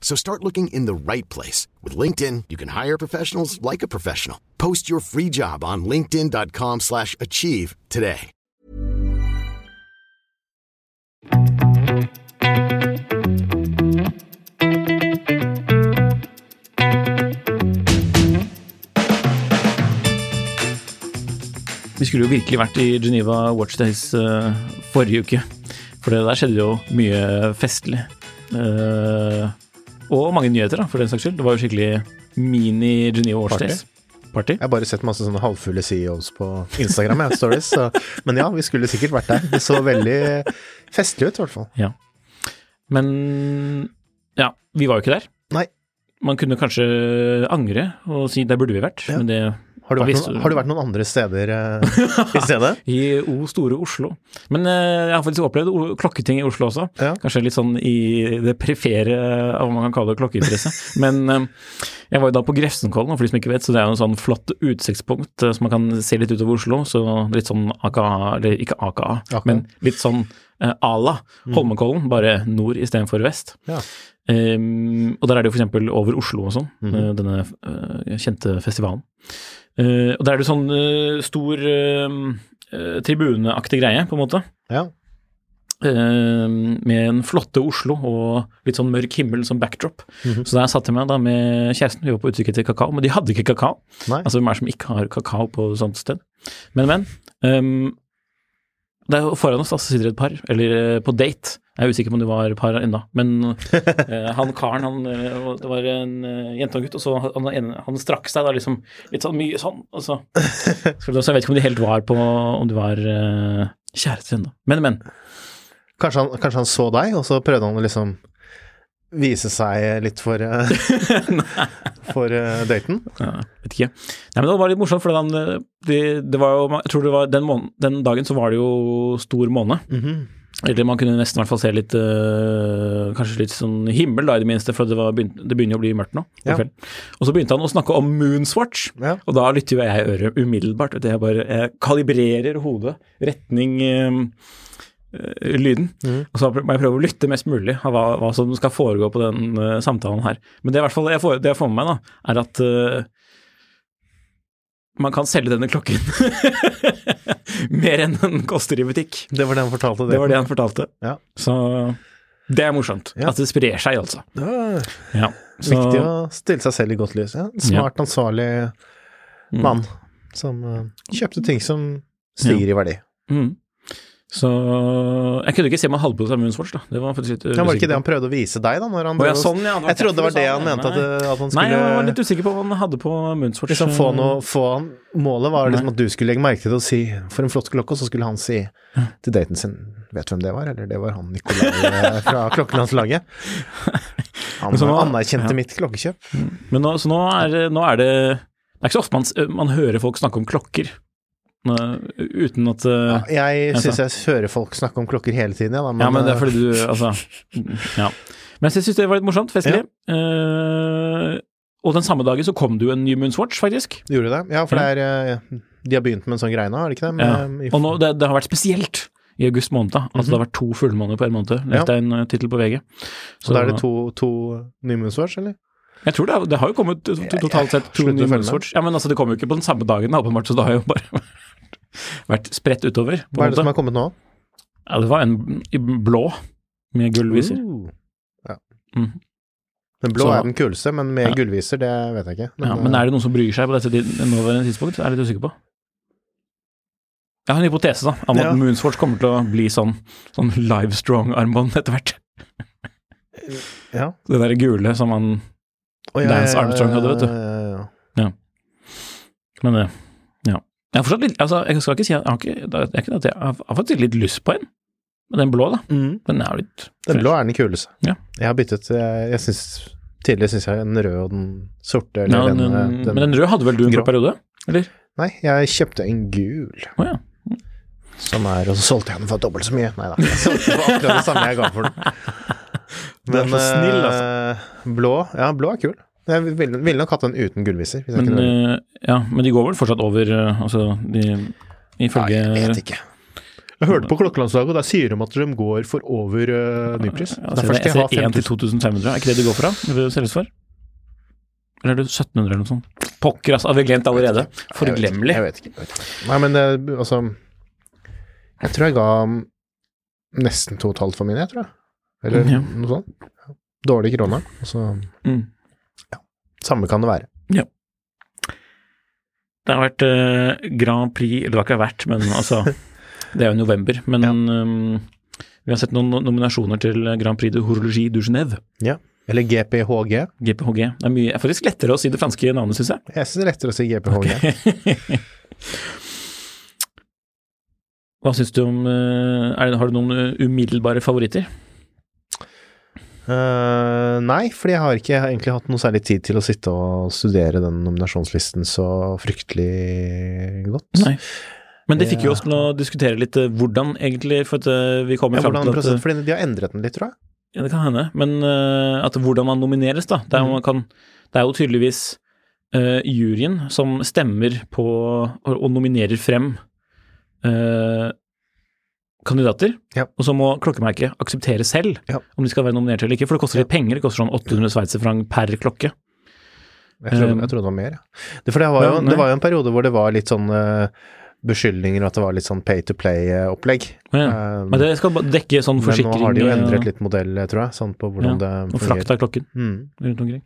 So start looking in the right place. With LinkedIn, you can hire professionals like a professional. Post your free job on linkedin.com slash achieve today. Vi skulle jo virkelig vært i Geneva Watch Days eh, forrige uke. For det der skjedde jo mye festlig. Eh, og mange nyheter, da, for den saks skyld. Det var jo skikkelig mini-Geneva Watch Party. Party. Jeg har bare sett masse sånne halvfulle CEOs på Instagram, jeg, stories. Så, men ja, vi skulle sikkert vært der. Det så veldig festlig ut, i hvert fall. Ja. Men ja, vi var jo ikke der. Nei. Man kunne kanskje angre og si der burde vi vært, Ja. men det Har du, vært noen, har du vært noen andre steder uh, i stedet? I O store Oslo. Men uh, jeg har faktisk opplevd klokketing i Oslo også. Ja. Kanskje litt sånn i det prefere av hva man kan kalle det klokkeinteresse. Men uh, jeg var jo da på Grefsenkollen, for de som ikke vet, så det er jo en sånn flott utsiktspunkt som man kan se litt utover Oslo. Så litt sånn AKA, eller ikke AKA, AKA. men litt sånn eh, Ala Holmenkollen, bare nord istedenfor vest. Ja. Um, og der er det jo eksempel over Oslo og sånn, eh, denne kjente festivalen. Eh, og da er det sånn uh, stor eh, tribuneaktig greie, på en måte. Ja. Med en flotte Oslo og litt sånn mørk himmel som backdrop. Så der satt jeg meg da med kjæresten, vi var på utkikk etter kakao, men de hadde ikke kakao. Nei. Altså hvem er det som ikke har kakao på et sånt sted? Men, men. ehm, det er foran oss da, så sitter et par, eller eh, på date. Jeg er usikker på om det var par ennå, men uh, han karen, han, eh, det var en uh, jente og en gutt, og så han, han, han strakk seg da liksom litt sånn mye sånn, og så Så jeg vet ikke om de helt var på Om de var uh, kjærester ennå. Men, men. Kanskje, han, kanskje han så deg, og så prøvde han å liksom vise seg litt for, eh, for eh, daten? Ja, vet ikke. Nei, men det var litt morsomt, for den, eh, det, det var jo Jeg tror det var den, måned, den dagen så var det jo stor måne. Eller man kunne nesten i hvert fall se litt øh, Kanskje litt sånn himmel, da, i det minste, for det, var det begynner å bli mørkt nå. Ja. Og så begynte han å snakke om Moonswatch, Ja. og da lytter jo jeg øret umiddelbart. Jeg bare jeg kalibrerer hodet, retning øh, øh, lyden. Og så må jeg prøve å lytte mest mulig av hva, hva som skal foregå på den uh, samtalen her. Men det i hvert fall det jeg får, det jeg får med meg, da, er at uh, man kan selge denne klokken mer enn den koster i butikk. Det var det han fortalte. Det var det han fortalte. Ja. Så det er morsomt. Ja. At det sprer seg, altså. Det Ja. Så, viktig å stille seg selv i godt lys. Ja. Smart, ansvarlig Mm. mann som uh, kjøpte ting som stiger i verdi. Mm. Så jeg kunne ikke se hadde på seg Moonswatch, da. Det var faktisk litt Ja, var det ikke det han prøvde å vise deg, da? Når han ja, sånn, ja, jeg trodde det var det han mente, at, at han Nei, jeg var litt usikker på hva han hadde på Moonswatch. liksom få noe få han, Målet var liksom at du skulle legge merke til det og si 'for en flott klokke', og så skulle han si til daten sin 'vet du hvem det var', eller 'det var han Nikolai eh, fra klokkelandslaget'. Han nå- anerkjente mitt klokkekjøp. Men nå, så nå er, nå er det Det er ikke så ofte man, man hører folk snakke om klokker. Uten at uh, Jeg Altså. syns jeg hører folk snakke om klokker hele tiden, ja, da, men, Ja, men det er eh, fordi du Altså. Ja. Men jeg syns det var litt morsomt. Festlig. Eh, og den samme dagen så kom det jo en Moon's Watch faktisk. Gjorde det? Ja, for Ja. det er uh, De har begynt med en sånn greie nå, har de ikke det? Med, Ja. Og nå, det, det har vært spesielt i august måned. Altså Det har vært to fullmåneder på en måned. Ja. Leste jeg en uh, tittel på VG. Så da er det to, to Moon's Watch, eller? Jeg tror det, det har jo kommet to- to- totalt sett to nye. Moonswatch. Ja, men altså det kommer jo ikke på den samme dagen, åpenbart, så det har jo bare vært spredt utover. på Hva er det som er kommet nå? Ja, det var en i blå med gullviser. Uh, ja. Mm. Den blå Så- er den kuleste, men med Ja. gullviser, det vet jeg ikke. Ja, men er det noen som bryr seg på dette nåværende tidspunkt? Er jeg litt usikker på. Jeg har en hypotese da, om at Ja. Moonswatch kommer til å bli sånn, sånn Livestrong-armbånd etter hvert. Ja. Det der gule som han Å, ja, Lance Armstrong hadde, vet du. ja. Men det, ja. Jeg fortsatt litt, altså, jeg skal ikke si at jeg har ikke, jeg har, faktisk litt lyst på en. Men den blå, da. Den er litt litt Den blå er den kuleste. Ja. Jeg har byttet Jeg, jeg synes, Tidligere syns jeg den røde og den sorte eller ja, den, den, eh, den, Men den røde hadde vel du en grå. periode? Eller? Nei, jeg kjøpte en gul, Oh, ja. som er Og så solgte jeg den for dobbelt så mye. Nei da, jeg solgte for akkurat det samme jeg ga for den. Er så snill, altså. eh, blå Ja, blå er kul. Jeg ville, ville nok hatt den uten gullviser. Men, eh, ja, men de går vel fortsatt over eh, Altså, de ifølge Nei, jeg vet ikke. Jeg hørte på Klokkelandslaget, og der sier de at de går for over uh, nypris. Ja, Derfor jeg ha SE1 til 5000. 2500, er ikke det de går for da? Det vil selges for? Eller er det 1700 eller noe sånt? Pokker, altså, har vi glemt allerede? Forglemmelig. Jeg vet ikke. Jeg vet ikke. Nei, men altså Jeg tror jeg ga nesten og et halvt for min, jeg tror jeg. Eller Ja. noe sånt. Dårlig krone. og Så Mm. samme kan det være. Det har vært eh, Grand Prix, det har ikke vært, men altså Det er jo november, men Ja. um, vi har sett noen nominasjoner til Grand Prix de Horologie du Genève, Ja. Eller GPHG. GPHG. Det er, mye, er faktisk lettere å si det franske navnet, syns jeg. Jeg syns det er lettere å si GPHG. Hva syns du om eh, er Har du noen eh, umiddelbare favoritter? Eh, nei, fordi jeg har ikke egentlig hatt noe særlig tid til å sitte og studere den nominasjonslisten så fryktelig godt. Nei. Men det fikk jo oss til å diskutere litt eh, hvordan egentlig, for at eh, vi kommer Ja, fram til at fordi de har endret den litt, tror jeg. Ja, det kan hende, men uh, at hvordan man nomineres, da. Det er, man kan, det er jo tydeligvis uh, juryen som stemmer på og, og nominerer frem eh, kandidater, Ja. og så må klokkemerket akseptere selv Ja. om de skal være nominert eller ikke, for det koster litt penger. Det koster sånn 800 sveitserfranc per klokke. Jeg trodde, Um, jeg trodde det var mer, ja. Det, for det var, jo, det var jo en periode hvor det var litt sånn beskyldninger beskyldninger, at det var litt sånn pay to play-opplegg. Ja. Um, Men det skal dekke sånn forsikring men nå har de jo endret eh, litt modell, tror jeg, sånn på hvordan Ja, det og frakt av klokken Mm. rundt omkring.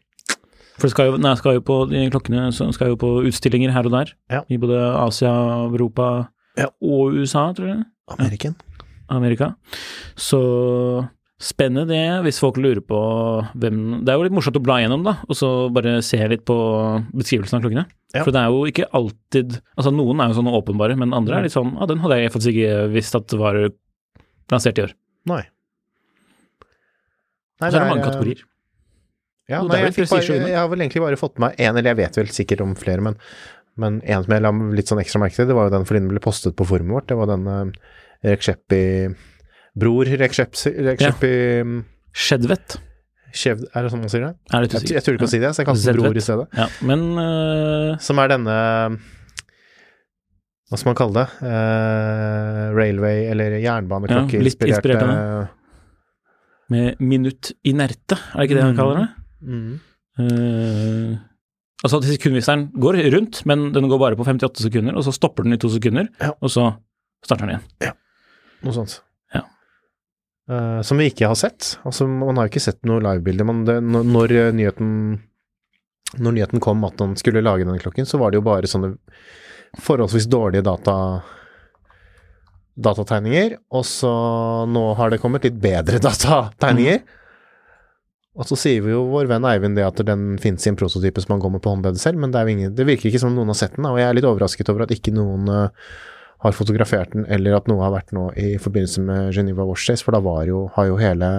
For det skal jo, nei, skal jo på, de klokkene skal jo på utstillinger her og der, Ja. i både Asia, Europa og USA, tror jeg. American. Amerika. Så spennende det, hvis folk lurer på hvem Det er jo litt morsomt å bla gjennom, da, og så bare se litt på beskrivelsen av klokkene. Ja. For det er jo ikke alltid Altså, noen er jo sånne åpenbare, men andre er litt sånn Ja, den hadde jeg faktisk ikke visst at var lansert i år. Nei. Nei, Så er det mange eh, kategorier. Ja, nei, jeg, bare, jeg har vel egentlig bare fått med meg én, eller jeg vet vel sikkert om flere, men, men en som jeg la litt sånn ekstra merke til, det var jo den fordi den ble postet på forumet vårt. Det var den uh, Rekshepi Bror Rekshepi Rekshepi Skjedvett, Skjev... Er det sånn man sier det? det Jeg, jeg turte ikke å si det, så jeg kalte den Bror i stedet. Ja, men uh... Som er denne Hva skal man kalle det? Uh, railway- eller jernbaneklokke Ja, litt inspirert med minutt inerte, er det ikke det han Mm. kaller det? mm. Eh, altså sekundviseren går rundt, men den går bare på 58 sekunder, og så stopper den i to sekunder, Ja. og så starter den igjen. Ja, Noe sånt. Ja. Uh, som vi ikke har sett. Altså, man har jo ikke sett noe livebilde. men det- Når, eh, nyheten Når nyheten kom at han skulle lage denne klokken, så var det jo bare sånne forholdsvis dårlige data datategninger, og så nå har det kommet litt bedre datategninger. Og så sier vi jo vår venn Eivind det at den finnes i en prototype som han med på håndleddet selv, men det, er ingen, det virker ikke som noen har sett den, og jeg er litt overrasket over at ikke noen eh, har fotografert den, eller at noe har vært nå i forbindelse med Geneva Watch Days, for da var jo, har jo hele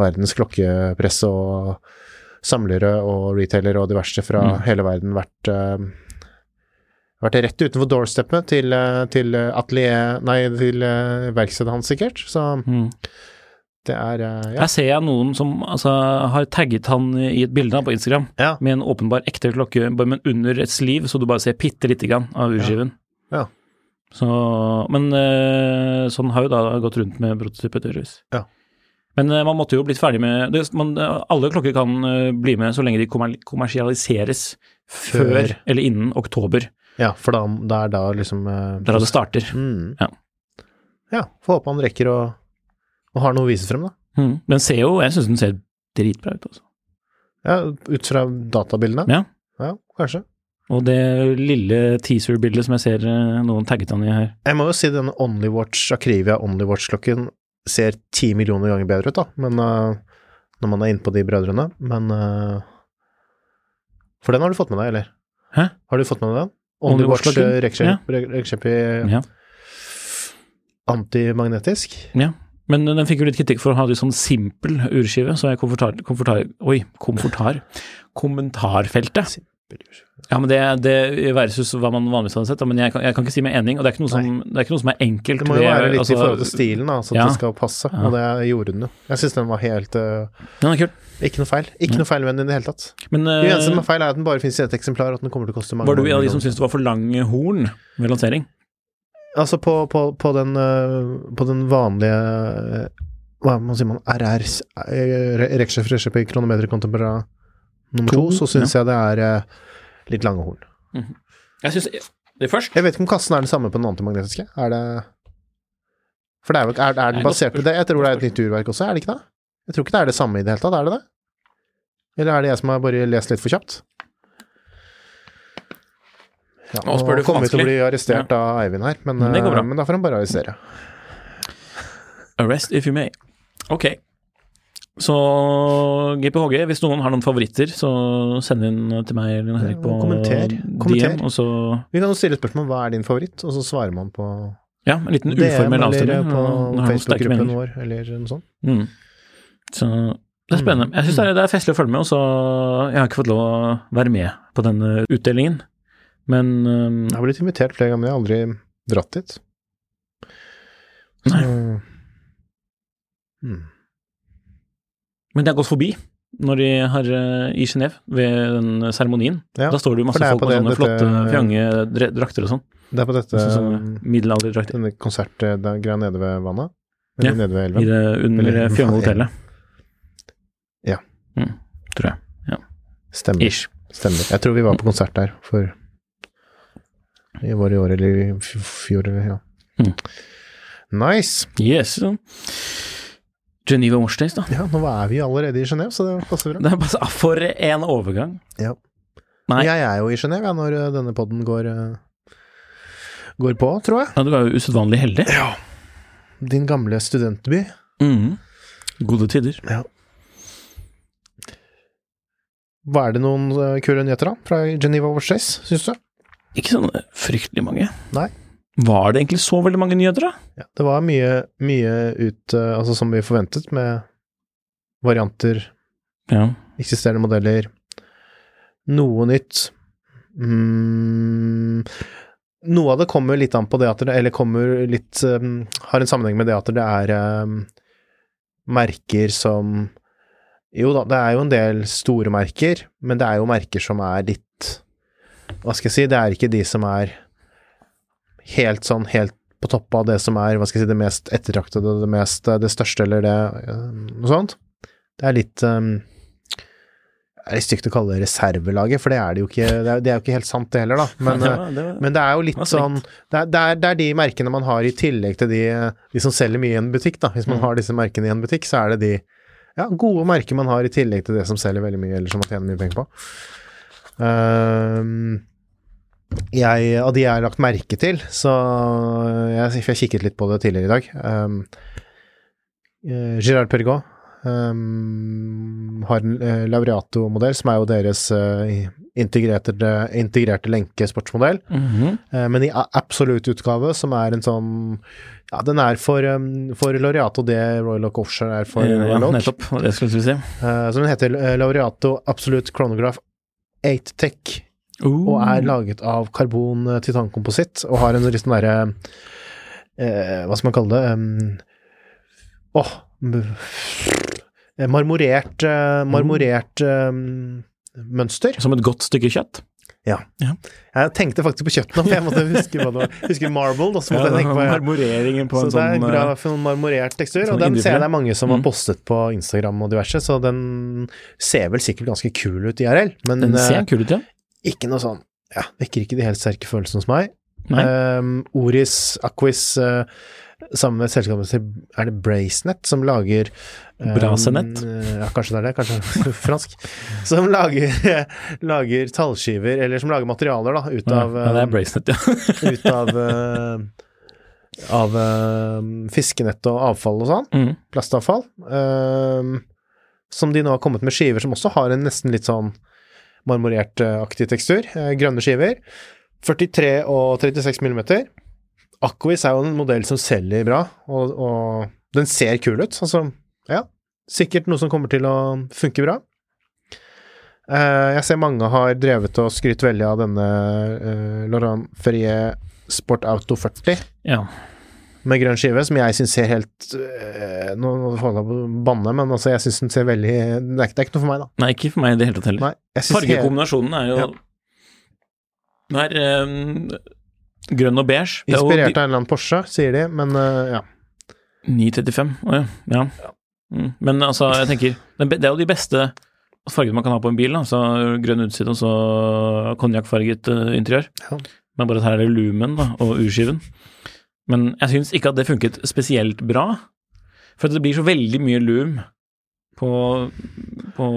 verdens klokkepresse og samlere og retailere og diverse fra Mm. hele verden vært eh, vært rett utenfor doorsteppet til, eh, til atelier Nei, til verkstedet hans, sikkert. Så Mm. Det er eh, ja. Her ser jeg noen som altså, har tagget han i et bilde på Instagram, ja. med en åpenbar ekte klokke, men under et sliv, så du bare ser bitte lite grann av urskiven. Ja. Så, men eh, sånn har jo da gått rundt med prototypet, tydeligvis. Ja. Men eh, man måtte jo blitt ferdig med det, man, Alle klokker kan bli med så lenge de kommersialiseres før, Før. eller innen oktober. ja, for da, det er da liksom Det da det starter. Mm. Ja. ja. Får håpe han rekker å, å har noe å vise frem, da. Mm. Den ser jo Jeg syns den ser dritbra ut, altså. Ja, ut fra databildene? Ja. Ja, kanskje. Og det lille teaser-bildet som jeg ser eh, noen tagget han i her. Jeg må jo si denne Onlywatch, Akrivia Onlywatch-klokken ser ti millioner ganger bedre ut, da, men uh, når man er inne på de brødrene, men uh, For den har du fått med deg, eller? Hæ? Har du fått med deg den? Onlywatch Onlywatch klokken? Rekshep i Ja. antimagnetisk. ja. Men den fikk jo litt kritikk for å ha litt sånn simpel urskive, så jeg komfortar, komfortar Oi, komfortar. Kommentarfeltet. Ja, men det, det versus hva man vanligvis hadde sett, men jeg kan, jeg kan ikke si meg enig, og det er som, det er, ikke noe som er enkelt. Det må jo være litt altså, i forhold til stilen, da, så ja. det skal passe, og det gjorde den jo. Jeg syns den var helt øh, Den er kul. Ikke noe feil. Ikke noe feil med den i det hele tatt. Men Det eneste som eh, er feil, er at den bare finnes i ett eksemplar, og at den kommer til å koste mange var du en av de som syntes det var for lange horn ved lansering? Altså på, på, på, den, øh, på den vanlige Hva Hva man si man? RR Reksjef Reksjef i kronometer contempora nummer to, så syns jeg det er øh, litt lange horn. Jeg syns det først Jeg vet ikke om kassen er den samme på den antimagnetiske. Er det For det er, jo- er, er den basert på det? Jeg tror det er et nytt urverk også, er det ikke det? Jeg tror ikke det er det samme i det hele tatt, er det det? Eller er det jeg som har bare lest litt for kjapt? Ja, Nå spør du kommer vi til å bli arrestert av Eivind her, men, bra. øh, men da får han bare arrestere. Arrest if you may. Ok. Så GPHG, hvis noen har noen favoritter, så send inn til meg eller Henrik på Kommenter. Kommenter. DM, og så Vi kan jo stille spørsmål hva er din favoritt, og så svarer man på Ja, en liten uformell eller avstemning. på nå Facebook-gruppen vår, eller noe sånt. Mm. Så det er spennende. Jeg syns det, er- det er festlig å følge med, og så Jeg har ikke fått lov å være med på denne utdelingen, men um, Jeg har blitt invitert flere ganger, men jeg har aldri dratt dit. Nei. Hmm. Men det har gått forbi når de har eh, i Genéve, ved den seremonien. Ja, da står det jo masse det er folk med sånne dette- flotte, fjange drakter og sånn. Det er på dette Sånn middelalderdrakter. denne konsertgreia nede ved vannet? Ja, Eller nede ved I elven? det under Eller-. Ja. Mm, tror jeg. Stemmer. Ish. Stemmer. Jeg tror vi var på konsert der for i var i år eller i fjor, eller ja. Mm. Nice. Yes. Geneva Wash da. Ja, nå er vi allerede i Genéve, så det passer bra. Det er bare, for en overgang. Ja. Nei, Jeg er jo i Genéve ja, når eh, denne podden går, eh, går på, tror jeg. ja, du var jo usedvanlig heldig. Din gamle studentby. Mm. Gode tider. Hva er det noen eh, kule nyheter da, fra Geneva Overstays, syns du? Ikke sånn fryktelig mange. Nei. Var det egentlig så veldig mange nyheter, da? Ja, det var mye, mye ut, eh, altså som vi forventet, med varianter, Ja. eksisterende modeller, noe nytt. Mm, noe av det kommer litt an på det at det, eller kommer litt um, Har en sammenheng med det at det er um, merker som Jo da, det er jo en del store merker, men det er jo merker som er litt Hva skal jeg si, det er ikke de som er helt sånn helt på toppen av det som er hva skal jeg si, det mest ettertraktede, det mest det største, eller det eh, noe sånt. Det er litt um, Det er litt stygt å kalle det reservelaget, for det er det jo ikke. Det er, det er jo ikke helt sant, det heller, da. Men, eh, var, var, men det er jo litt sånn er, er, det er de merkene man har i tillegg til de, de som selger mye i en butikk, da. Hvis man Mm. har disse merkene i en butikk, så er det de ja, gode merker man har i tillegg til det som selger veldig mye, eller som man tjener mye penger på. Ehm, jeg, av de jeg har lagt merke til, så jeg, for jeg kikket litt på det tidligere i dag. Um, Girard Pergot um, har en uh, Laureato-modell, som er jo deres uh, integrerte, integrerte lenkesportsmodell. -hmm. uh, men i absolutt utgave, som er en sånn Ja, den er for, um, for Laureato det Royal Oak Offshore er for ja, Royal Oak. nettopp. Det skulle vi si. Eh, så den heter eh, Laureato Absolute Chronograph 8 Tech, Uh, og er laget av karbon eh, og har en litt sånn derre eh, Hva skal man kalle det? Um, Åh eh, Marmorert eh, Marmorert eh, mønster. Som et godt stykke kjøtt. Jeg tenkte faktisk på kjøtt nå, for jeg måtte huske hva det var. Husker marble, da, så måtte jeg tenke på Marmoreringen på Så en det er sånn bra eh, for en marmorert tekstur, sånn og den ser jeg det er mange som har Mm. postet på Instagram og diverse, så den ser vel sikkert ganske kul ut IRL, men Den eh, ser kul ut, ja. ikke noe sånn Ja, vekker ikke de helt sterke følelsene hos meg. Um, Oris Aquis uh, med selskapet til Er det Bracenet som lager um, Bracenet? Ja, kanskje det er det. Kanskje fransk. Som lager, lager tallskiver, eller som lager materialer, da, ut av ja, det er Bracenet, ja. ut av uh, av øh, fiskenett og avfall og sånn, Mm. plastavfall, øh, som de nå har kommet med skiver som også har en nesten litt sånn marmorert-aktig tekstur, øh, grønne skiver, 43 og 36 millimeter. Aquis er jo en modell som selger bra, og, og den ser kul ut, altså, ja, sikkert noe som kommer til å funke bra. Eh, jeg ser mange har drevet og skrytt veldig av denne uh, Laurent Ferrier Sport Auto 40 ja. med grønn skive, som jeg syns ser helt uh, Nå holder jeg på å banne, men altså, jeg syns den ser veldig det er, ikke- det er ikke noe for meg, da. Nei, ikke for meg i det hele tatt heller. Fargekombinasjonen er jo Ja. Den er eh, grønn og beige. Det er jo Inspirert av en eller annen Porsche, sier de, men øh, ja. 935, å ja. ja. Mm. Men altså, jeg tenker Det er jo de beste fargene man kan ha på en bil. Da. Så grønn utside og så konjakkfarget eh, interiør. Ja. Men bare at her er det lumen da, og urskiven. Men jeg syns ikke at det funket spesielt bra. For det blir så veldig mye lum på, på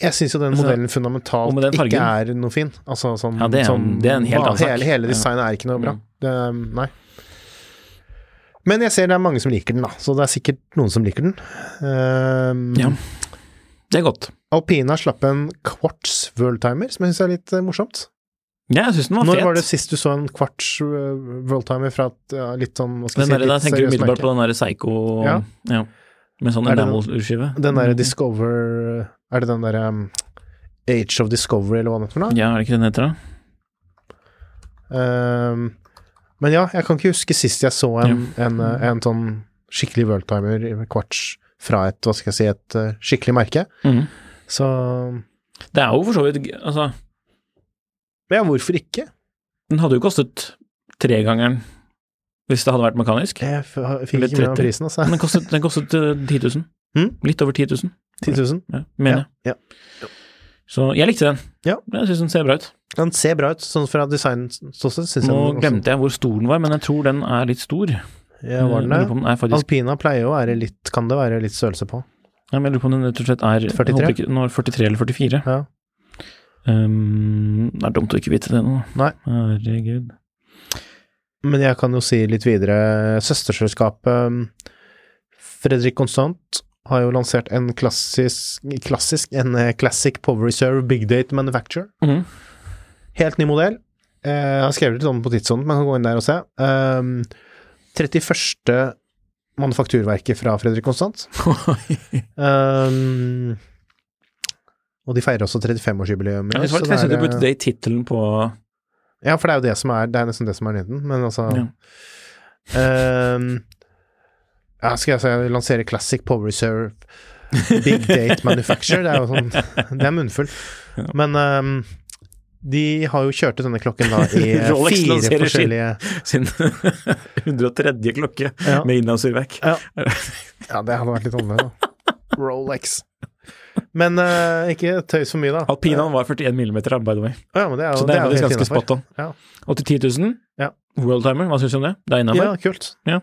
Jeg syns jo den Altså, modellen fundamentalt den ikke er noe fin. Altså sånn, Ja, det er en- det er en helt annen sak. Hele, hele Ja. designet er ikke noe bra. Mm. Det, nei. Men jeg ser det er mange som liker den, da, så det er sikkert noen som liker den. Um, Ja. Det er godt. Alpina slapp en Quartz Worldtimer, som jeg syns er litt eh, morsomt. Ja, jeg syns den var Når fet. var det sist du så en Quartz uh, Worldtimer fra et ja, litt sånn hva skal jeg der, si, litt tenker du seriøst umiddelbart på den derre Psycho Ja. ja. Med sånn det enamel-urskive. Den derre Discover Er det den derre um, Age of Discovery, eller hva det heter for noe? Ja, er det ikke den heter, da? Um, men ja, jeg kan ikke huske sist jeg så en, en, en, en sånn skikkelig Worldtimer kvarts fra et, hva skal jeg si, et uh, skikkelig merke. Mm. Så Det er jo for så vidt Altså, Ja, hvorfor ikke? den hadde jo kostet tregangeren hvis det hadde vært mekanisk. Jeg fikk ikke med prisen, altså. Men den kostet, den kostet eh, 10 000. Mm? Litt over 10 000, 10 000. ja, mener jeg. Ja, Så jeg likte den. Ja. Jeg syns den ser bra ut. Den ser bra ut, sånn fra designståsted. Nå jeg. Glemte jeg hvor stor den var, men jeg tror den er litt stor. Ja, var den det? faktisk Alpina pleier å være litt Kan det være litt størrelse på? Ja, men jeg lurer på om den rett og slett er 43? Ikke, nå er 43 eller 44. Ja. Um, det er dumt å ikke vite det nå. Nei. Herregud. Men jeg kan jo si litt videre. Søsterselskapet um, Fredrik Constant har jo lansert en klassisk, klassisk en eh, Classic Power Reserve Big Date Manufacture. Mm. Helt ny modell. Eh, jeg har skrevet litt om på tidssonen, man kan gå inn der og se. Um, 31. manufakturverket fra Fredrik Constant. Um, og de feirer også 35-årsjubileum. Ja, det var litt festlig du putte det i tittelen på Ja, for det er jo det som er Det er nesten det som er nyheten, men altså ja. um, ja, skal jeg si lansere Classic Power Reserve Big Date Manufacture? Det er jo sånn Det er munnfullt. Men um, de har jo kjørt ut denne klokken da i eh, Rolex fire lanserer sin- forskjellige sin 103. klokke Ja. med innlandsurverk. Ja. ja, det hadde vært litt annerledes, da. Rolex. Men uh, ikke tøys for mye, da. Alpinaen var 41 millimeter, by the way. Ja, men det er Så det er jo helt ganske innenfor. spot on. Ja. Og til 10 000, Ja. Worldtimer, hva syns du om det? Det er innafor? Ja, kult. Ja.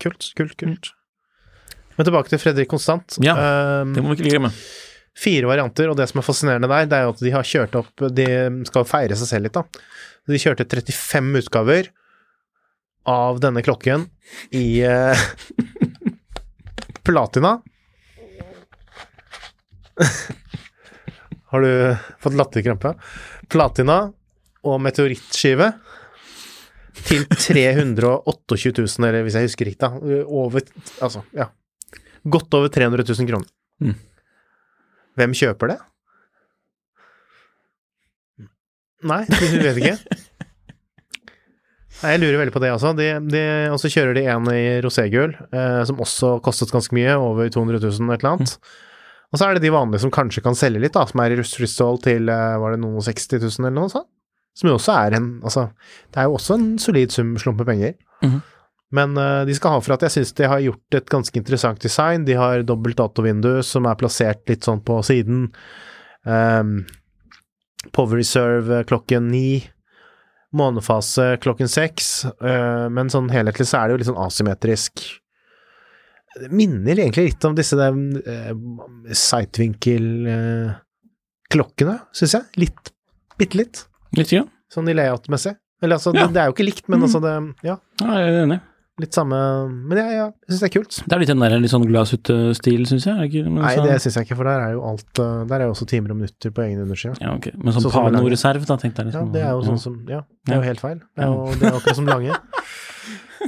Kult, kult, kult. Men tilbake til Fredrik Konstant. Ja, um, Det må vi ikke glemme. fire varianter, og det som er fascinerende der, det er jo at de har kjørt opp De skal feire seg selv litt, da. De kjørte 35 utgaver av denne klokken i uh, platina. Har du fått latterkrampe? Platina og meteorittskive til 328 000, eller hvis jeg husker riktig, da. Over Altså, ja. Godt over 300 000 kroner. Mm. Hvem kjøper det? Nei, du vet ikke. Nei, jeg lurer veldig på det også. De, de, og så kjører de en i roségul, eh, som også kostet ganske mye, over 200 000 et eller annet. Og så er det de vanlige som kanskje kan selge litt, da, som er i rustfristål til eh, var det noen 60 000 eller noe sånt. Som jo også er en Altså, det er jo også en solid sum slump med penger. -hmm. Men uh, de skal ha for at jeg syns de har gjort et ganske interessant design. De har dobbelt datovindu som er plassert litt sånn på siden. Um, Power Reserve klokken ni. månefase klokken seks, Uh, men sånn helhetlig så er det jo litt sånn asymmetrisk. Det minner egentlig litt om disse der uh, sightvinkel-klokkene, syns jeg. Litt, bitte litt. Litt, ja. Sånn i layout-messig. Eller altså, Ja. det, det er jo ikke likt, men Mm. altså det Ja, ja jeg er enig. litt samme Men ja, ja, jeg syns det er kult. Det er litt den der litt sånn glasshytte-stil, syns jeg. Ikke, Nei, så- det syns jeg ikke, for der er jo alt uh, Der er jo også timer og minutter på egen underside. Ja, ok. Men sånn så, med panoreserv, da, tenkte jeg Ja, liksom. det er jo sånn som Ja, det er jo helt feil. Det er jo det er akkurat som lange.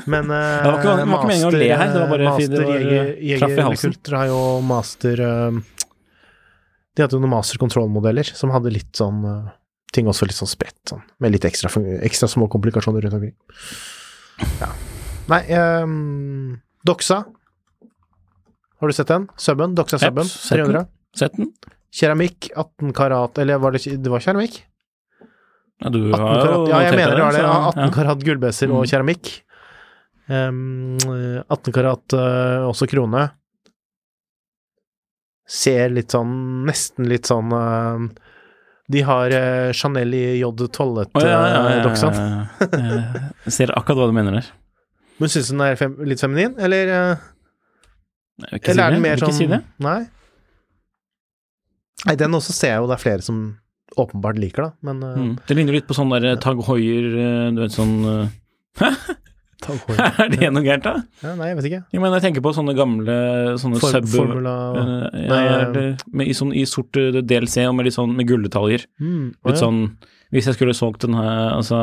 Men uh, Det var ikke- var ikke meningen å le her, det var bare master var, jeger, jeger har jo master uh, De hadde jo noen master control-modeller som hadde litt sånn uh, ting også litt sånn spredt, sånn, med litt ekstra, ekstra små komplikasjoner rundt omkring. Ja. Nei, um, Doxa. Har du sett den? Subben? Doxa Subben? sett 300. Sett den? Keramikk, 18 karat Eller var det, det var keramikk? Ja, du har jo karat, ja, jeg mener det var det. så- 18 karat gullbeser og Mm. keramikk. Um, 18 karat uh, også krone. Ser litt sånn Nesten litt sånn uh, De har Chanel i J12 Å, ja, ja, ja, ser akkurat hva du mener der. Men syns du den er fem, litt feminin, eller, Jeg eller si er den mer sånn si det. Nei. Nei, den også ser jeg jo det er flere som åpenbart liker, da, men Mm. Det ligner litt på sånn der Tag Hoier, eh, du vet sånn eh, Hoi. Er det noe gærent, da? ja, Nei, jeg vet ikke. Ja, men jeg tenker på sånne gamle sånne For, sub... eh, ja, med, i, sånn, I sort eh, DLC og med litt sånn med gulldetaljer. mm, Oh, Litt ja. sånn Hvis jeg skulle solgt den her, altså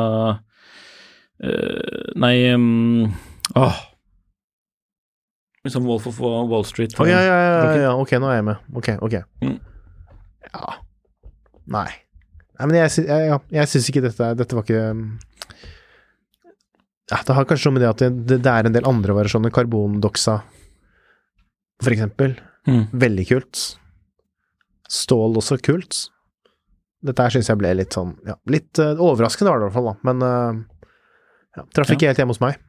eh, Nei um, Åh. Liksom Wolf of Wall Street. Oh, ja, ja, ja, ja, ok, nå er jeg med. Ok, ok. Mm. Ja Nei. Nei, men jeg, jeg, jeg syns ikke dette Dette var ikke ja, Det har kanskje noe med det at det, det, er en del andre variasjoner. Karbondoxa, for eksempel. Mm. Veldig kult. Stål også kult. Dette her syns jeg ble litt sånn Ja, litt uh, overraskende var det i hvert fall, da. Men uh, ja, traff ikke helt hjemme hos meg.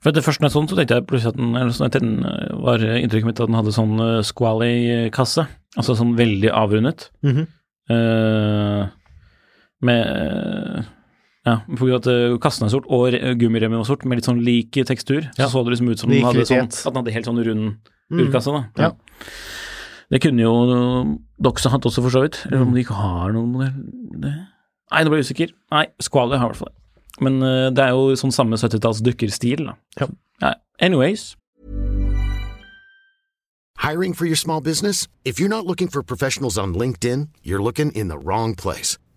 For det første når jeg så den, så tenkte jeg plutselig at den, eller sånn, den eh, var inntrykket mitt at den hadde sånn uh, squally-kasse. Altså sånn veldig avrundet. Mm -hmm. uh, med Ja, på grunn av at kassen er sort og gummiremmen var sort, med litt sånn lik tekstur, Ja. så så det liksom ut som den hadde, sånn, at den hadde helt sånn rund Mm. urkasse. da. Ja. Det kunne jo Doxa hatt også, for så vidt. Eller Mm. om de ikke har noen modell det. Nei, nå ble jeg usikker. Nei, Squally har i hvert fall det. Men uh, det er jo sånn samme 70-talls dykkerstil, da. Ja. Ja, anyways. Hiring for your small business? If you're not looking for professionals on LinkedIn, you're looking in the wrong place.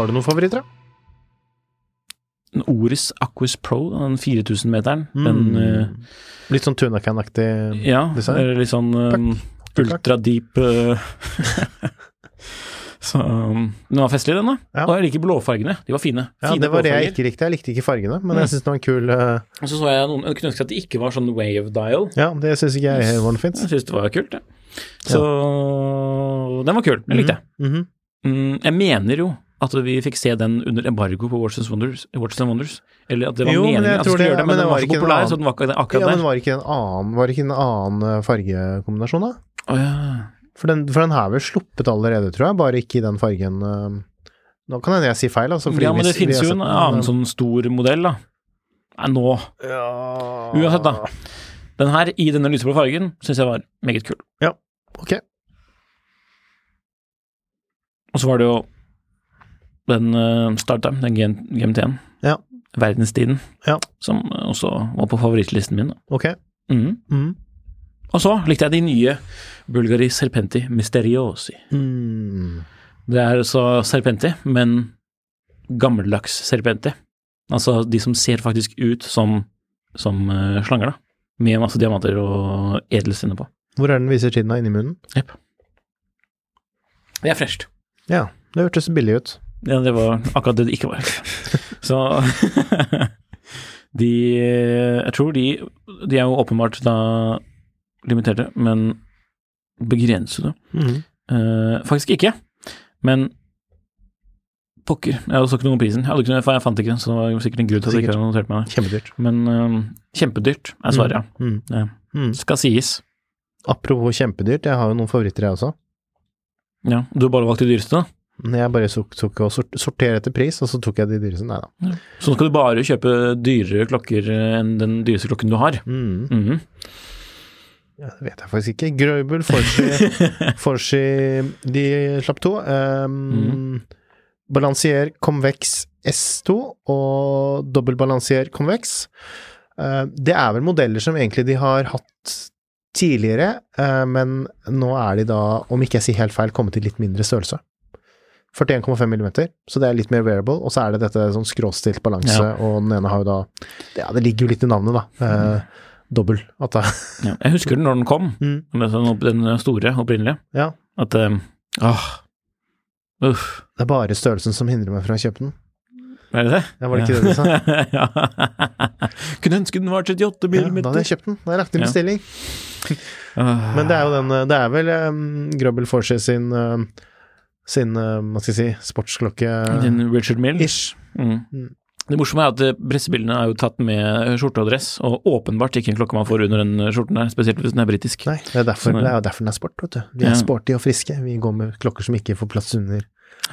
Har du noen favoritter, da? En Oris Aquis Pro, den 4000-meteren, den Uh, Litt sånn Tunacan-aktig Ja, design? Ja, litt sånn um, ultradeep uh, Så um, Den var festlig, den, da. Ja. Og jeg liker blåfargene. De var fine. Ja, fine det var det jeg ikke likte. Jeg likte ikke fargene, men Mm. jeg syns det var en kul uh... Og så så jeg noen Jeg kunne ønske at det ikke var sånn wave dial. Ja, det syns ikke jeg var noe fint. Jeg syns det var kult, det. Så den var kul. Den likte jeg. Mhm. Mm, jeg mener jo at vi fikk se den under embargo på Watch and Wonders. Watch and Wonders. Eller at det var Jo, meningen at vi skulle det- gjøre det, men men den var var så populær, annen- så den var ikke Ja, akkurat men der. var det ikke en annen, var det ikke en annen eh, fargekombinasjon, da? Å ja. For den, for den har vel sluppet allerede, tror jeg, bare ikke i den fargen eh, Nå kan hende jeg si feil, altså. fordi ja, men det finnes jo en annen sånn stor modell, da. Nei, nå ja. Uansett, da. Den her i denne lyseblå fargen syns jeg var meget kul. Ja, Ok. Og så var det jo den uh, starteren, den GMT-en. Ja. Verdenstiden. Ja. Som eh, også var på favorittlisten min. Ok. Mm. Mm. Og så likte jeg de nye Bulgari Serpenti Mysteriosi. Mm. Det er så Serpenti, men gammeldags Serpenti. Altså de som ser faktisk ut som, som uh, slanger, da. Med masse diamanter og edelstener på. Hvor er den viser tiden av inni munnen? Det er fresht. Ja, det hørtes billig ut. Ja, det var akkurat det det ikke var. Så de Jeg tror de De er jo åpenbart da limiterte, men begrensede. Mhm. Eh, faktisk ikke, men pokker. Jeg så ikke noe om prisen. Jeg, ikke, jeg fant ikke, så det var sikkert en grunn til at jeg ikke hadde notert meg det. Kjempedyrt. Men eh, kjempedyrt er svaret, ja. Mhm. Det Mhm. skal sies. Apropos kjempedyrt, jeg har jo noen favoritter jeg også. Ja, Du har bare valgt de dyreste, da? Jeg bare tok, og sorterte etter pris, og så tok jeg de dyreste. Nei da. Så nå skal du bare kjøpe dyrere klokker eh, enn den dyreste klokken du har? Mm. Mm -hmm. Ja, det vet jeg faktisk ikke. Grøybel, Forsi, De slapp to. Um, Balansier Convex S2 og dobbeltbalansier Convex. Uh, det er vel modeller som egentlig de har hatt tidligere, uh, men nå er de da, om ikke jeg sier helt feil, kommet i litt mindre størrelse. 41,5 millimeter, så det er litt mer wearable. og så er det dette sånn skråstilt balanse, Ja. og den ene har jo da Ja, det ligger jo litt i navnet, da. Eh, dobbel. Ja, jeg husker den når den kom, Mm. med sånn den store opprinnelige. Ja. At eh, Åh. Uff. Det er bare størrelsen som hindrer meg fra å kjøpe den. Er det det? Ja, var det ikke det du sa? ja. Kunne ønske den var 38 Ja, da hadde jeg kjøpt den. Da hadde jeg lagt inn bestilling. Åh. Men det er jo den eh, Det er vel um, Grubble Force sin eh, sin, eh, hva skal jeg si, sportsklokke Din Richard Mill. ish. Mm. Mm. Det morsomme er at eh, pressebildene er jo tatt med skjorte og dress, og åpenbart ikke en klokke man får under den skjorten der, spesielt hvis den er britisk. Nei, det er, derfor, det er derfor den er sport, vet du. Vi er Ja. sporty og friske. Vi går med klokker som ikke får plass under.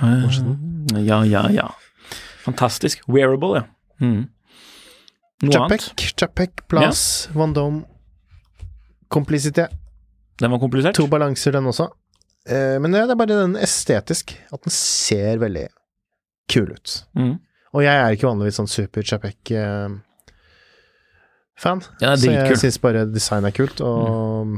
Ja, ja, ja. Fantastisk. Wearable, ja. Mm. Noe annet? Chapek, Chapek, ja. Vandome, Complicité. Den var komplisert. To balanser, den også. Eh, men det er bare den estetisk. At den ser veldig kul ut. Mm. Og jeg er ikke vanligvis sånn super Chapek-fan. Den er så jeg syns bare design er kult, og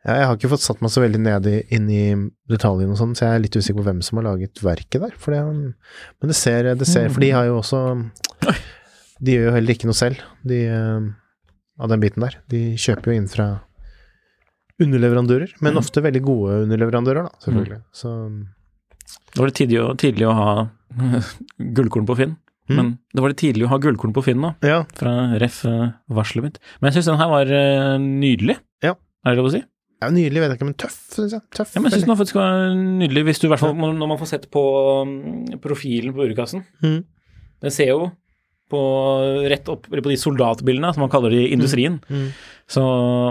ja, jeg har ikke fått satt meg så veldig ned i, inn i detaljene og sånn, så jeg er litt usikker på hvem som har laget verket der. Det, men det ser, det ser For de har jo også De gjør jo heller ikke noe selv, de eh, av den biten der. De kjøper jo inn fra underleverandører, men Mm. ofte veldig gode underleverandører, da, selvfølgelig. Så Det var litt tidlig tidlig å ha gullkorn på Finn. Mm. Men det var litt tidlig å ha gullkorn på Finn da. ja. fra ref eh, varselet mitt. Men jeg syns den her var eh, nydelig. Ja. Er det lov å si? ja nydelig, vet jeg ikke, men tøff, syns jeg. Tøff. Ja, men jeg syns den faktisk var nydelig, hvis du i hvert fall når man får sett på mm, profilen på urkassen. Mm. Den ser jo på rett opp, eller på de soldatbildene, som man kaller det i industrien. Mhm. Så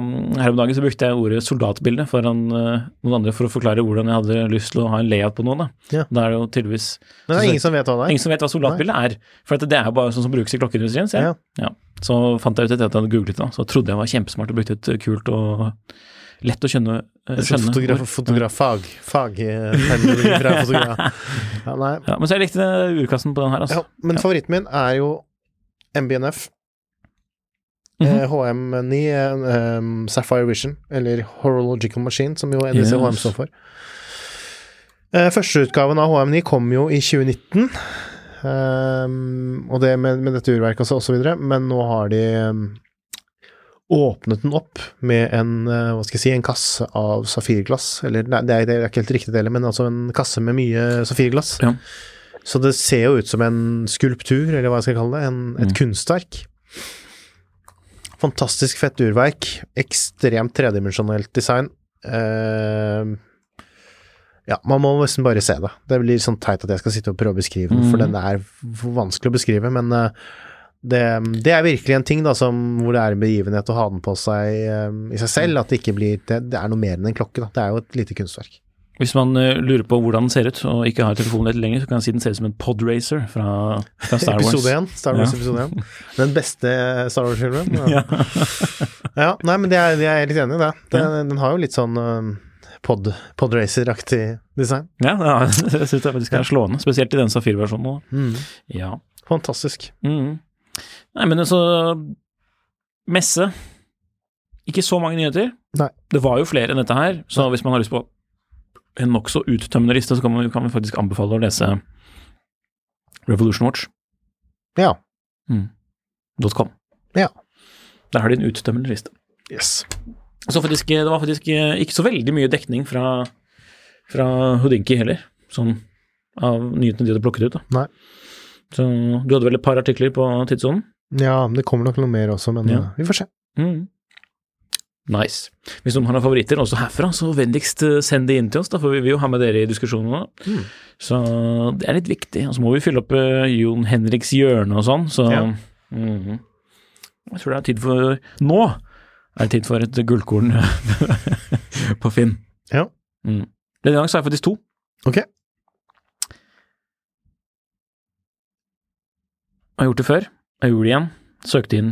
mm, her om dagen så brukte jeg ordet soldatbilde foran eh, noen andre for å forklare hvordan jeg hadde lyst til å ha en layout på noen. Da, Ja. da er det jo tydeligvis Men det er ingen som vet hva det er. ingen som vet hva soldatbilde er. For det er jo bare sånn som brukes i klokkeindustrien. ser jeg. Ja. Så fant jeg ut etter at jeg hadde googlet det, så trodde jeg var kjempesmart og brukte et kult og lett å skjønne. sånt skjønne fotograf, fotograf, fag, fag fra fotograf. Ja, nei. Ja, men så jeg likte urkassen på den her, altså. Ja, men favoritten min er jo MBNF. Mhm. -hmm. HM9 um, Sapphire Vision, eller Horological Machine, som jo NDC Yes. HM står for. Uh, Førsteutgaven av HM9 kom jo i 2019, um, og det med, med dette urverket og så videre, men nå har de um, åpnet den opp med en, uh, hva skal jeg si, en kasse av safirglass, eller nei, det er, det er ikke helt riktig det men altså en kasse med mye safirglass. Ja. Så det ser jo ut som en skulptur, eller hva jeg skal kalle det, en, et Mm. kunstverk. Fantastisk fett urverk, ekstremt tredimensjonelt design. Uh, ja, man må nesten bare se det. Det blir sånn teit at jeg skal sitte og prøve å beskrive den, for Mm. den er vanskelig å beskrive, men eh, det, det er virkelig en ting da, som, hvor det er en begivenhet å ha den på seg eh, i seg selv, at det ikke blir det, det er noe mer enn en klokke, da. Det er jo et lite kunstverk. Hvis man eh, lurer på hvordan den ser ut, og ikke har telefonen litt lenger, så kan jeg si den ser ut som en podracer fra, fra Star Wars. Episode 1, Star Wars Ja. episode 1. Den beste Star Wars-filmen. Ja. Ja. ja, nei, men det er, er litt enig i det. Den, den har jo litt sånn uh, pod, podracer-aktig design. ja, ja, jeg syns det faktisk er slående, spesielt i den safirversjonen. Mm. Ja. Fantastisk. Mm. Nei, men så Messe. Ikke så mange nyheter. Nei. Det var jo flere enn dette her, så hvis man har lyst på en nokså uttømmende liste, så kan vi, kan vi faktisk anbefale å lese Revolution Watch. Ja. .com. Ja. Der har de en uttømmende liste. Yes. Så faktisk, det var faktisk eh, ikke så veldig mye dekning fra, fra Houdinki heller, sånn av nyhetene de hadde plukket ut. da. Nei. Så du hadde vel et par artikler på tidssonen? Ja, det kommer nok noe mer også, men Ja. eh, vi får se. Mm. Nice. Hvis noen har favoritter også herfra, så vennligst eh, send det inn til oss, da, for vi vil jo ha med dere i diskusjonen nå. Mm. Så det er litt viktig. Og så må vi fylle opp uh, Jon Henriks hjørne og sånn, så Ja. Mhm. Jeg tror det er tid for Nå er det tid for et gullkorn på Finn. Ja. Mm. Denne gang så har jeg faktisk to. Ok. Jeg har gjort det før. Jeg gjorde det igjen. Søkte inn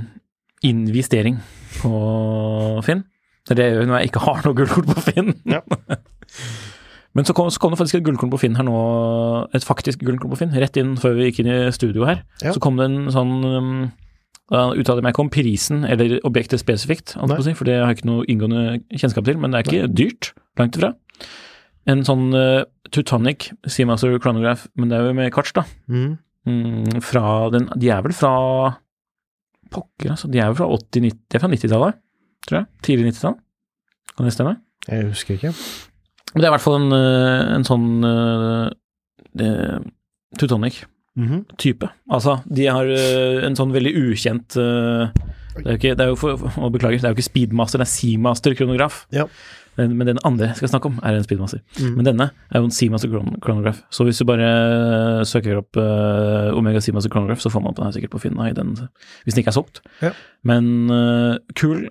investering på Finn. Det er det jeg gjør når jeg ikke har noe gullkorn på Finn. Ja. Men så kom, så kom det faktisk et gullkorn på Finn her nå, et faktisk gullkorn på Finn, rett inn før vi gikk inn i studio her. Ja. Så kom det en sånn um, Da uttaler jeg meg ikke om prisen eller objektet spesifikt, si, for det har jeg ikke noe inngående kjennskap til, men det er ikke dyrt, langt ifra. En sånn uh, Teutonic Seamaster Chronograph, men det er jo med karts, da. Mm. Mm, fra den De er vel fra Pokker, altså. De er jo fra 80-90 De er fra 90-tallet, tror jeg. Tidlig 90-tall. Kan det stemme? Jeg husker ikke. Men det er i hvert fall en, øh, en sånn øh, øh, Teutonic-type. Mhm. Altså, de har uh, en sånn veldig ukjent uh, det er jo ikke, det er jo for, å beklager, det er jo ikke Speedmaster, det er Seamaster-kronograf. Ja. Men, men den andre jeg skal snakke om, er en Speedmaster. Mm. Men denne er jo en Seamaster chron- chronograph. Så hvis du bare søker opp uh, Omega Seamaster chronograph, så får man den her sikkert på Finna, i den, hvis den ikke er solgt. Ja. Men uh, kul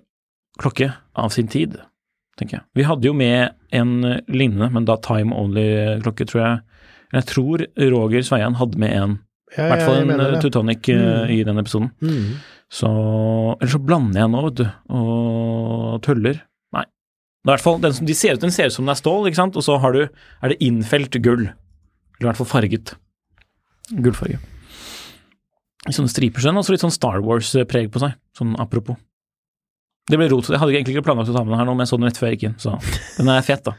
klokke av sin tid, tenker jeg. Vi hadde jo med en lignende, men da time only-klokke, tror jeg. Jeg tror Roger Sveian hadde med en, Ja, i hvert fall en det. Teutonic Mm. i den episoden. Mm. Så Eller så blander jeg nå, vet du, og tuller. Er i hvert fall, den, som, de ser ut, den ser ut som den er stål, ikke sant, og så har du, er det innfelt gull. Eller i hvert fall farget. Gullfarge. I sånne striper, så den har også litt sånn Star Wars-preg på seg, sånn apropos. Det ble rot. Jeg hadde egentlig ikke planlagt å ta med den her nå, men jeg så den rett før jeg gikk inn, så den er fet, da.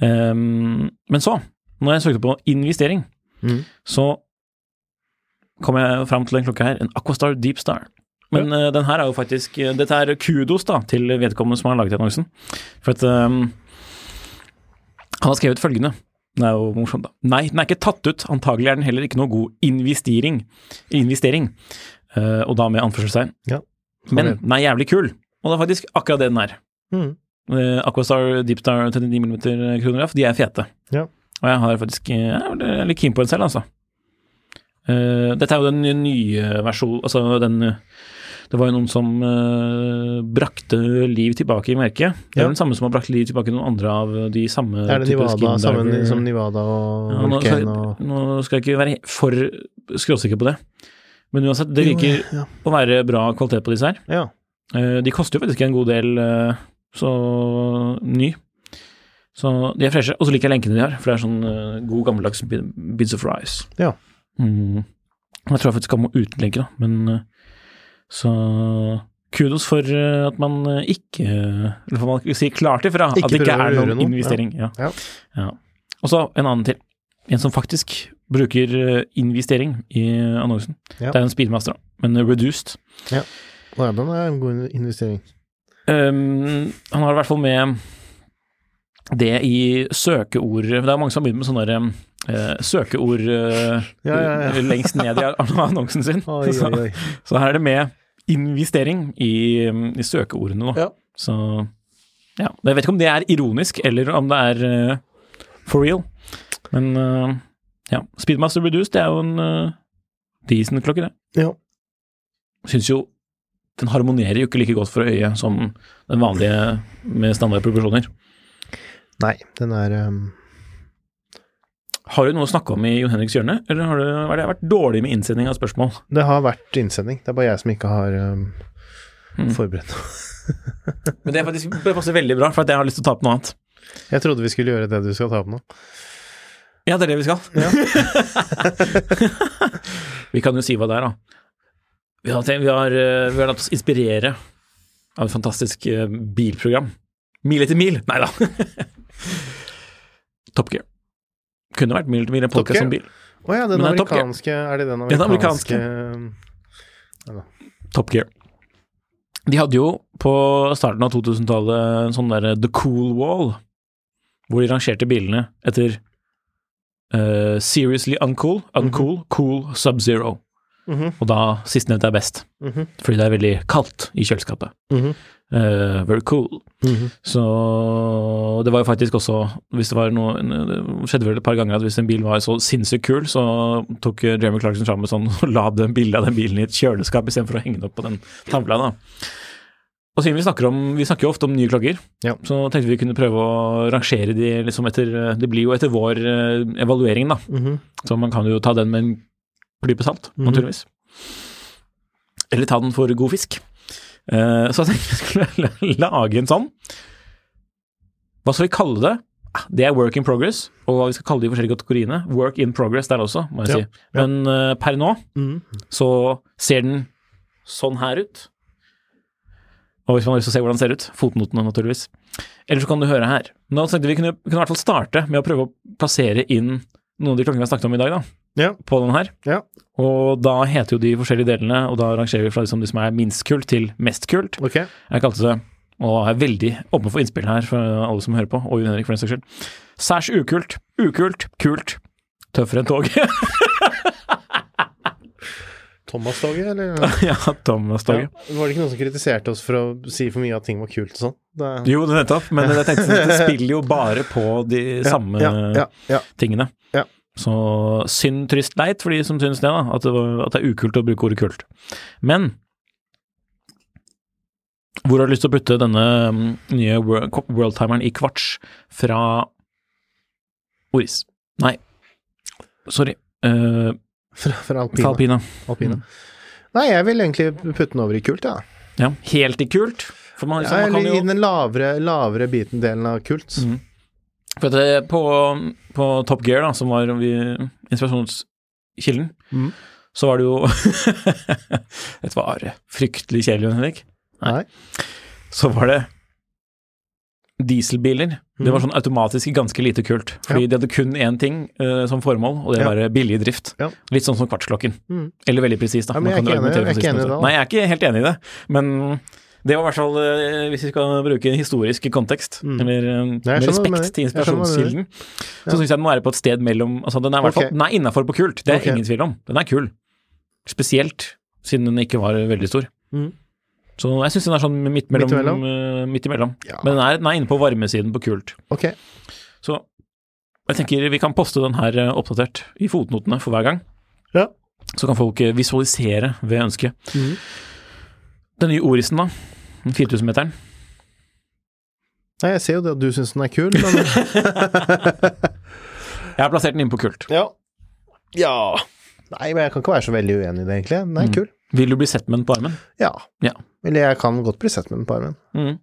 Um, men så, når jeg søkte på investering, Mm. så kom jeg fram til en klokke her, en Aquastar Deep Star. Men eh, den her er jo faktisk eh, Dette er kudos da til vedkommende som har laget annonsen. For at um, han har skrevet følgende. Det er jo morsomt, da. Nei, den er ikke tatt ut. Antagelig er den heller ikke noe god investering. investering. Uh, og da med anførselstegn. Ja, Men den er jævlig kul. Og det er faktisk akkurat det den er. Mm. Uh, Aquastar Deepstar 39 mm kronograf, de er fete. Ja. Og jeg har faktisk Jeg er litt keen på en selv, altså. Uh, dette er jo den nye versjonen Altså den Det var jo noen som uh, brakte liv tilbake i merket. Det er Ja. den samme som har brakt liv tilbake i noen andre av de samme Er det Nivada, samme som Nivada og Ja, nå, skal, og nå skal jeg ikke være for skråsikker på det. Men uansett, det virker ja. å være bra kvalitet på disse her. Ja. Uh, De koster jo faktisk en god del uh, så ny. Så de er freshe. Og så liker jeg lenkene de har, for det er sånn god gammeldags bits of Rice. Ja. Mm. Jeg tror jeg faktisk skal må uten lenke, da, men så kudos for eh, at man eh, ikke Eller får man si klart ifra at det ikke er noen noe. investering. Ja. Ja. Ja. Og så en annen til. En som faktisk bruker eh, investering i annonsen. Ja. Det er en speedmaster, men reduced. Og ja, den er en god investering. Um, han har i hvert fall med det i søkeord Det er mange som har begynt med sånne eh, søkeord uh, Ja, ja, ja. lengst ned i annonsen sin. Oi, oi, oi, Så, så her er det med investering i, i søkeordene nå. Ja. Så ja. Jeg vet ikke om det er ironisk, eller om det er uh, for real. Men uh, ja. Speedmaster Reduced det er jo en uh, decent klokke, det. Ja. Syns jo den harmonerer jo ikke like godt for øyet som den vanlige med standard proporsjoner. Nei, den er um, Har du noe å snakke om i Jon Henriks hjørne, eller har du, har det vært dårlig med innsending av spørsmål? Det har vært innsending. Det er bare jeg som ikke har um, Mm. forberedt Men det, er faktisk, det passer veldig bra, for at jeg har lyst til å ta opp noe annet. Jeg trodde vi skulle gjøre det du skal ta opp nå. Ja, det er det vi skal. vi kan jo si hva det er, da. Vi har, vi har, eh, vi har latt oss inspirere av et fantastisk eh, bilprogram. Mil etter mil! Nei da. Top Gear. Kunne vært Mil etter mil, en podkast om bil. Å ja, den er amerikanske Er det den Den amerikanske, Top Gear. De hadde jo på starten av 2000-tallet en sånn derre The Cool Wall, hvor de rangerte bilene etter uh, Seriously Uncool, Uncool, Cool Sub-Zero. Mhm. Og da sistnevnte er best, Mhm. fordi det er veldig kaldt i kjøleskapet. Mm -hmm. uh, very cool. Mhm. Så det var jo faktisk også Hvis det var noe Det skjedde vel et par ganger at hvis en bil var så sinnssykt kul, så tok Jeremy Clarkson fram sånn og la den bildet av den bilen i et kjøleskap istedenfor å henge den opp på den tavla. da. Og siden vi snakker om Vi snakker jo ofte om nye klokker, Ja. så tenkte vi kunne prøve å rangere de liksom etter Det blir jo etter vår eh, evaluering, da. Mhm. Så man kan jo ta den med en klype salt, Mhm. naturligvis. Eller ta den for god fisk. Uh, så jeg tenkte vi skulle lage en sånn. Hva skal vi kalle det? Ah, Det er work in progress, og hva vi skal kalle de forskjellige kategoriene. Work in progress der også, må jeg Ja, si. Men uh, per nå mm. så ser den sånn her ut. Og hvis man har lyst til å se hvordan den ser ut, fotnotene naturligvis. Eller så kan du høre her. Nå tenkte vi kunne, kunne i hvert fall starte med å prøve å plassere inn noen av de klokkene vi har snakket om i dag, da Ja. på den her. Ja. Og da heter jo de forskjellige delene, og da rangerer vi fra liksom de som er minst kult til mest kult. Okay. Jeg kalte det, og er veldig åpen for innspill her for alle som hører på, og Jon Henrik for den saks skyld. Særs ukult, ukult, kult, tøffere enn tog. Thomas-toget, eller? ja, Thomas-toget. Ja. Var det ikke noen som kritiserte oss for å si for mye at ting var kult og sånn? Det... Jo, det nettopp, men jeg tenkte det spiller jo bare på de samme ja, ja. tingene. Så synd, trist, leit for de som syns det, da, at det, var, at det er ukult å bruke ordet kult. Men hvor har du lyst til å putte denne mm, nye worldtimeren i kvarts fra Oris? Nei, sorry. Uh, Fra, fra alpina. fra Alpina. Alpina. Nei, jeg vil egentlig putte den over i kult, ja. Ja, helt i kult. For man, liksom, ja man i den lavere, lavere biten delen av kult. Mhm. For på, på Top Gear, da, som var vi, inspirasjonskilden, mm. så var det jo Dette var fryktelig kjedelig, Henrik. Nei. Så var det dieselbiler. Det var Mhm. sånn automatisk ganske lite kult. Fordi de hadde kun én ting uh, som formål, og det Ja. var billig drift. Ja. Litt sånn som kvartsklokken. Mm. Eller veldig presis, da. Ja, men jeg er ikke enig- jeg er ikke enig i det. Nei, jeg er ikke helt enig i det. Men det var i hvert fall, eh, hvis vi skal bruke en historisk kontekst, Mm. eller eh, med respekt til inspirasjonskilden, inspirasjonskilden, så syns jeg den må være på et sted mellom altså Den er okay. fall den er innafor på kult, det er okay. ingen tvil om. Den er kul. Spesielt siden den ikke var veldig stor. Mm. Så jeg syns den er sånn midt mellom. Midt imellom? eh, midt imellom. Ja. Men den er, den er inne på varmesiden på kult. Okay. Så jeg tenker vi kan poste den her oppdatert i fotnotene for hver gang. Ja. Så kan folk visualisere ved ønske. Mhm. Den nye Orisen, da. Den 4000-meteren. Nei, jeg ser jo det at du syns den er kul, men Jeg har plassert den inn på kult. Ja. Ja. Nei, men jeg kan ikke være så veldig uenig i det, egentlig. Den er Mm. kul. Vil du bli sett med den på armen? Ja. Ja. Eller jeg kan godt bli sett med den på armen. Mm.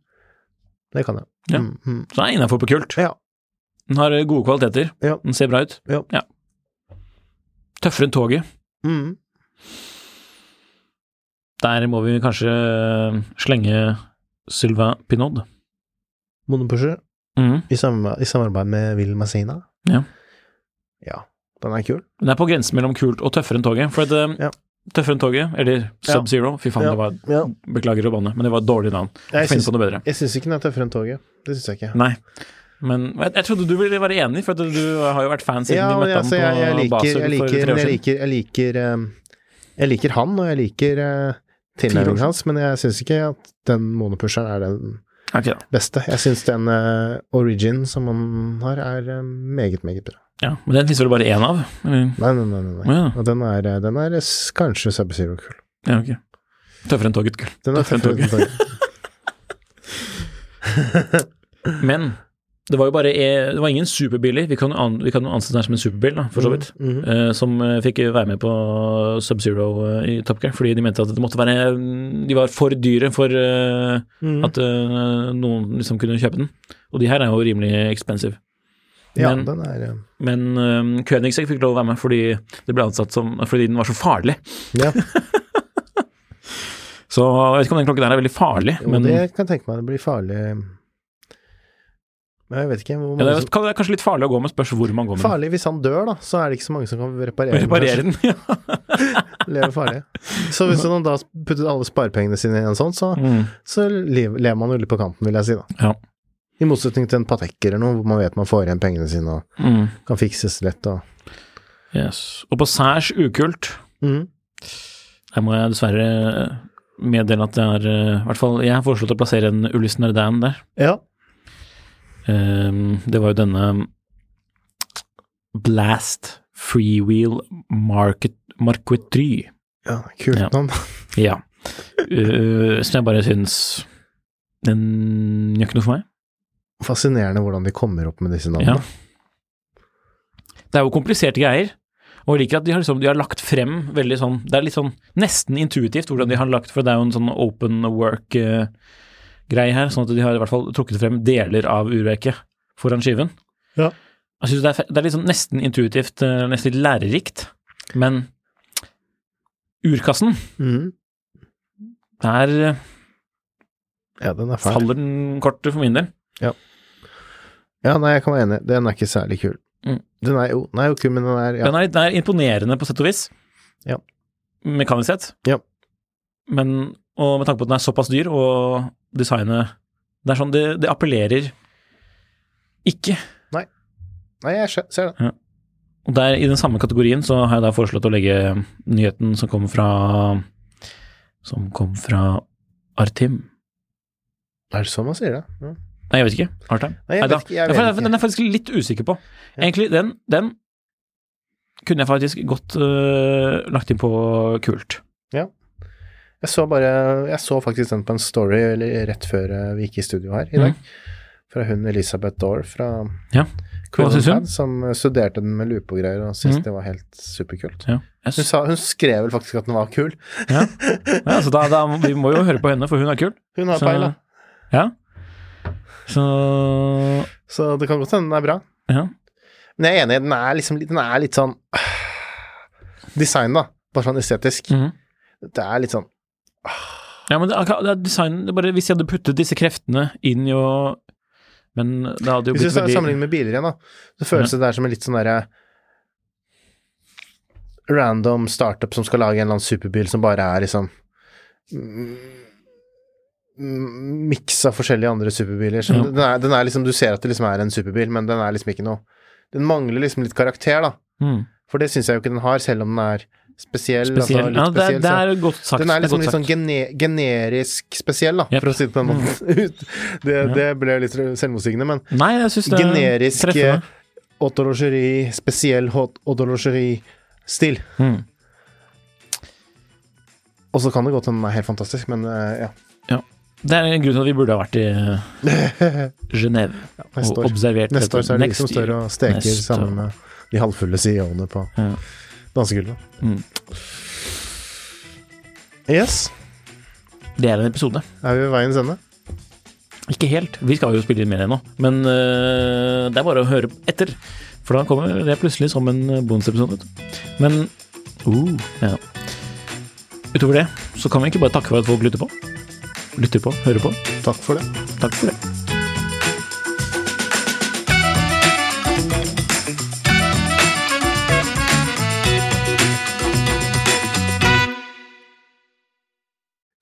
Det kan jeg. Ja. Mm, mm. Så den er innafor på kult. Ja. Den har eh, gode kvaliteter. Ja. Den ser bra ut. Ja. Tøffere enn toget. Mm. Der må vi kanskje eh, slenge Sylvain Pinod. Monopusher Mm. i, i samarbeid med Will Massina. Ja. Ja, den er kul. Den er på grensen mellom kult og tøffere enn toget. For at, eh, Ja. Tøffere enn toget, eller Sub-Zero, fy faen, det var. Beklager å banne, men det var et dårlig navn. Jeg syns, jeg ikke den er tøffere enn toget. Det syns jeg ikke. Nei. Men jeg, jeg trodde du ville være enig, for du har jo vært fan siden Ja, vi møtte altså, ham på jeg, liker, Basel jeg, for liker, tre år jeg, siden. liker, jeg, liker, eh, jeg liker han, og jeg liker uh, tilnærmingen hans, men jeg syns ikke at den monopusheren er den okay, beste. Jeg syns den uh, origin som han har, er uh, meget, meget bra. Ja, men den finnes vel bare én av? Eller? Nei, nei, nei. nei, Oh, Ja. Og den er, eh, den er kanskje Sub-Zero-kull. Ja, ok. Tøffere enn toget, kul. Den er tøffere enn toget. Men det var jo bare e- Det var ingen superbiler. Vi kan jo an, vi kan jo anse den som en superbil, da, for så vidt. mm, mm. Uh, som eh, fikk være med på Sub-Zero eh, i Top Gear, fordi de mente at det måtte være mm, De var for dyre for uh, mm. at uh, noen liksom kunne kjøpe den. Og de her er jo rimelig expensive. Ja, Men, den er ja. men eh, Koenigsegg fikk lov å være med fordi det ble ansatt som Fordi den var så farlig. Ja, Så jeg vet ikke om den klokken der er veldig farlig, jo, men det kan jeg tenke meg det blir farlig Men jeg vet ikke ja, det er som det er kanskje litt farlig å gå med, spørs hvor man går med. Farlig hvis han dør, da, så er det ikke så mange som kan reparere, Reparere den. Ja. Lever farlig. Så hvis han da puttet alle sparepengene sine i en sånn, så, Mm. så lever lever man jo litt på kanten, vil jeg si, da. ja. I motsetning til en Patek eller noe, hvor man vet man får igjen pengene sine og Mm. kan fikses lett og Yes. Og på særs ukult mm. Her må jeg dessverre meddele at det er eh, I hvert fall jeg har foreslått å plassere en Ulyss Nardan der. Ja. Ehm, det var jo denne Blast Freewheel Market Marquetry. ja kult Ja. navn. Ja. Uh, som jeg bare syns Den gjør ikke noe for meg. Fascinerende hvordan de kommer opp med disse navnene. Ja. Det er jo kompliserte greier. Og jeg liker at de har, liksom, de har lagt frem veldig sånn Det er litt sånn nesten intuitivt hvordan de har lagt For det er jo en sånn open work-greie her, sånn at de har i hvert fall trukket frem deler av urverket foran skiven. Ja. Jeg synes det, er, det er sånn nesten intuitivt, eh, nesten litt lærerikt, men urkassen, mm. der eh, ja, den er fæl. faller den kort for min del. Ja, nei, jeg kan være enig. Den er ikke særlig kul. Mm. Den er jo, nei, kul, men den er ja. Den, er, den er imponerende på sett og vis. Ja. Mekanisk sett. Ja. Men, og med tanke på at den er såpass dyr, og designet Det er sånn, det, det appellerer ikke. Nei, jeg ser det. Og der, i den samme kategorien, så har jeg da foreslått å legge nyheten som kom fra Som kom fra Artim. Er det sånn man sier det? Ja. Nei, jeg vet ikke. Artim? Nei, jeg vet ikke. Jeg vet den- Den er jeg faktisk litt usikker på. Egentlig, den, den kunne jeg faktisk godt uh, lagt inn på kult. Jeg så bare Jeg så faktisk den på en story eller rett før eh, vi gikk i studio her i dag. Fra hun Elisabeth Dore fra Mm. Ja. Pad, som eh, studerte den med lupe og greier og syntes mm. det var helt superkult. Ja. Hun, sa, hun skrev vel faktisk at den var kul. ja. ja så da, da, vi må jo høre på henne, for hun er kul. Hun har peil. Ja. Så Så det kan godt hende den er bra. ja. Men jeg er enig, den er liksom den er litt sånn Design, da. Bare sånn estetisk. Mm. Det er litt sånn Ja, men det, er- det er design det er bare, Hvis jeg hadde puttet disse kreftene inn i å Men det hadde jo blitt Hvis du veldig sammenligner med biler igjen, da, så føles det der som en litt sånn derre random startup som skal lage en eller annen superbil som bare er liksom Miks av forskjellige andre superbiler. Ja. den, er, den er liksom Du ser at det liksom er en superbil, men den er liksom ikke noe Den mangler liksom litt karakter, da. Mm. For det syns jeg jo ikke den har, selv om den er spesiell. Spesiell. Altså, litt Ja, det, spesiell det er godt sagt. den er liksom litt sånn gene generisk spesiell, da, Yep. for å si det på den måten. det, det ble litt selvmotsigende, men Nei, jeg synes det generisk treffer meg. autologeri, spesiell autologeri-stil. Mm. Og så kan det godt hende den er helt fantastisk, men eh, ja. Det er en grunn til at vi burde ha vært i Genéve ja, og observert neste år så er det de som står og steker sammen med de halvfulle CEO-ene på Ja. Dansegulvet. Mm. Yes, Det er en episode. er vi ved veiens ende? Ikke helt. Vi skal jo spille inn mer ennå, men øh, det er bare å høre etter. For da kommer det plutselig som en bonusepisode. Men uh, ja. Utover det så kan vi ikke bare takke for at folk lytter på. Lytter på, hører på. Takk for det. Takk for det.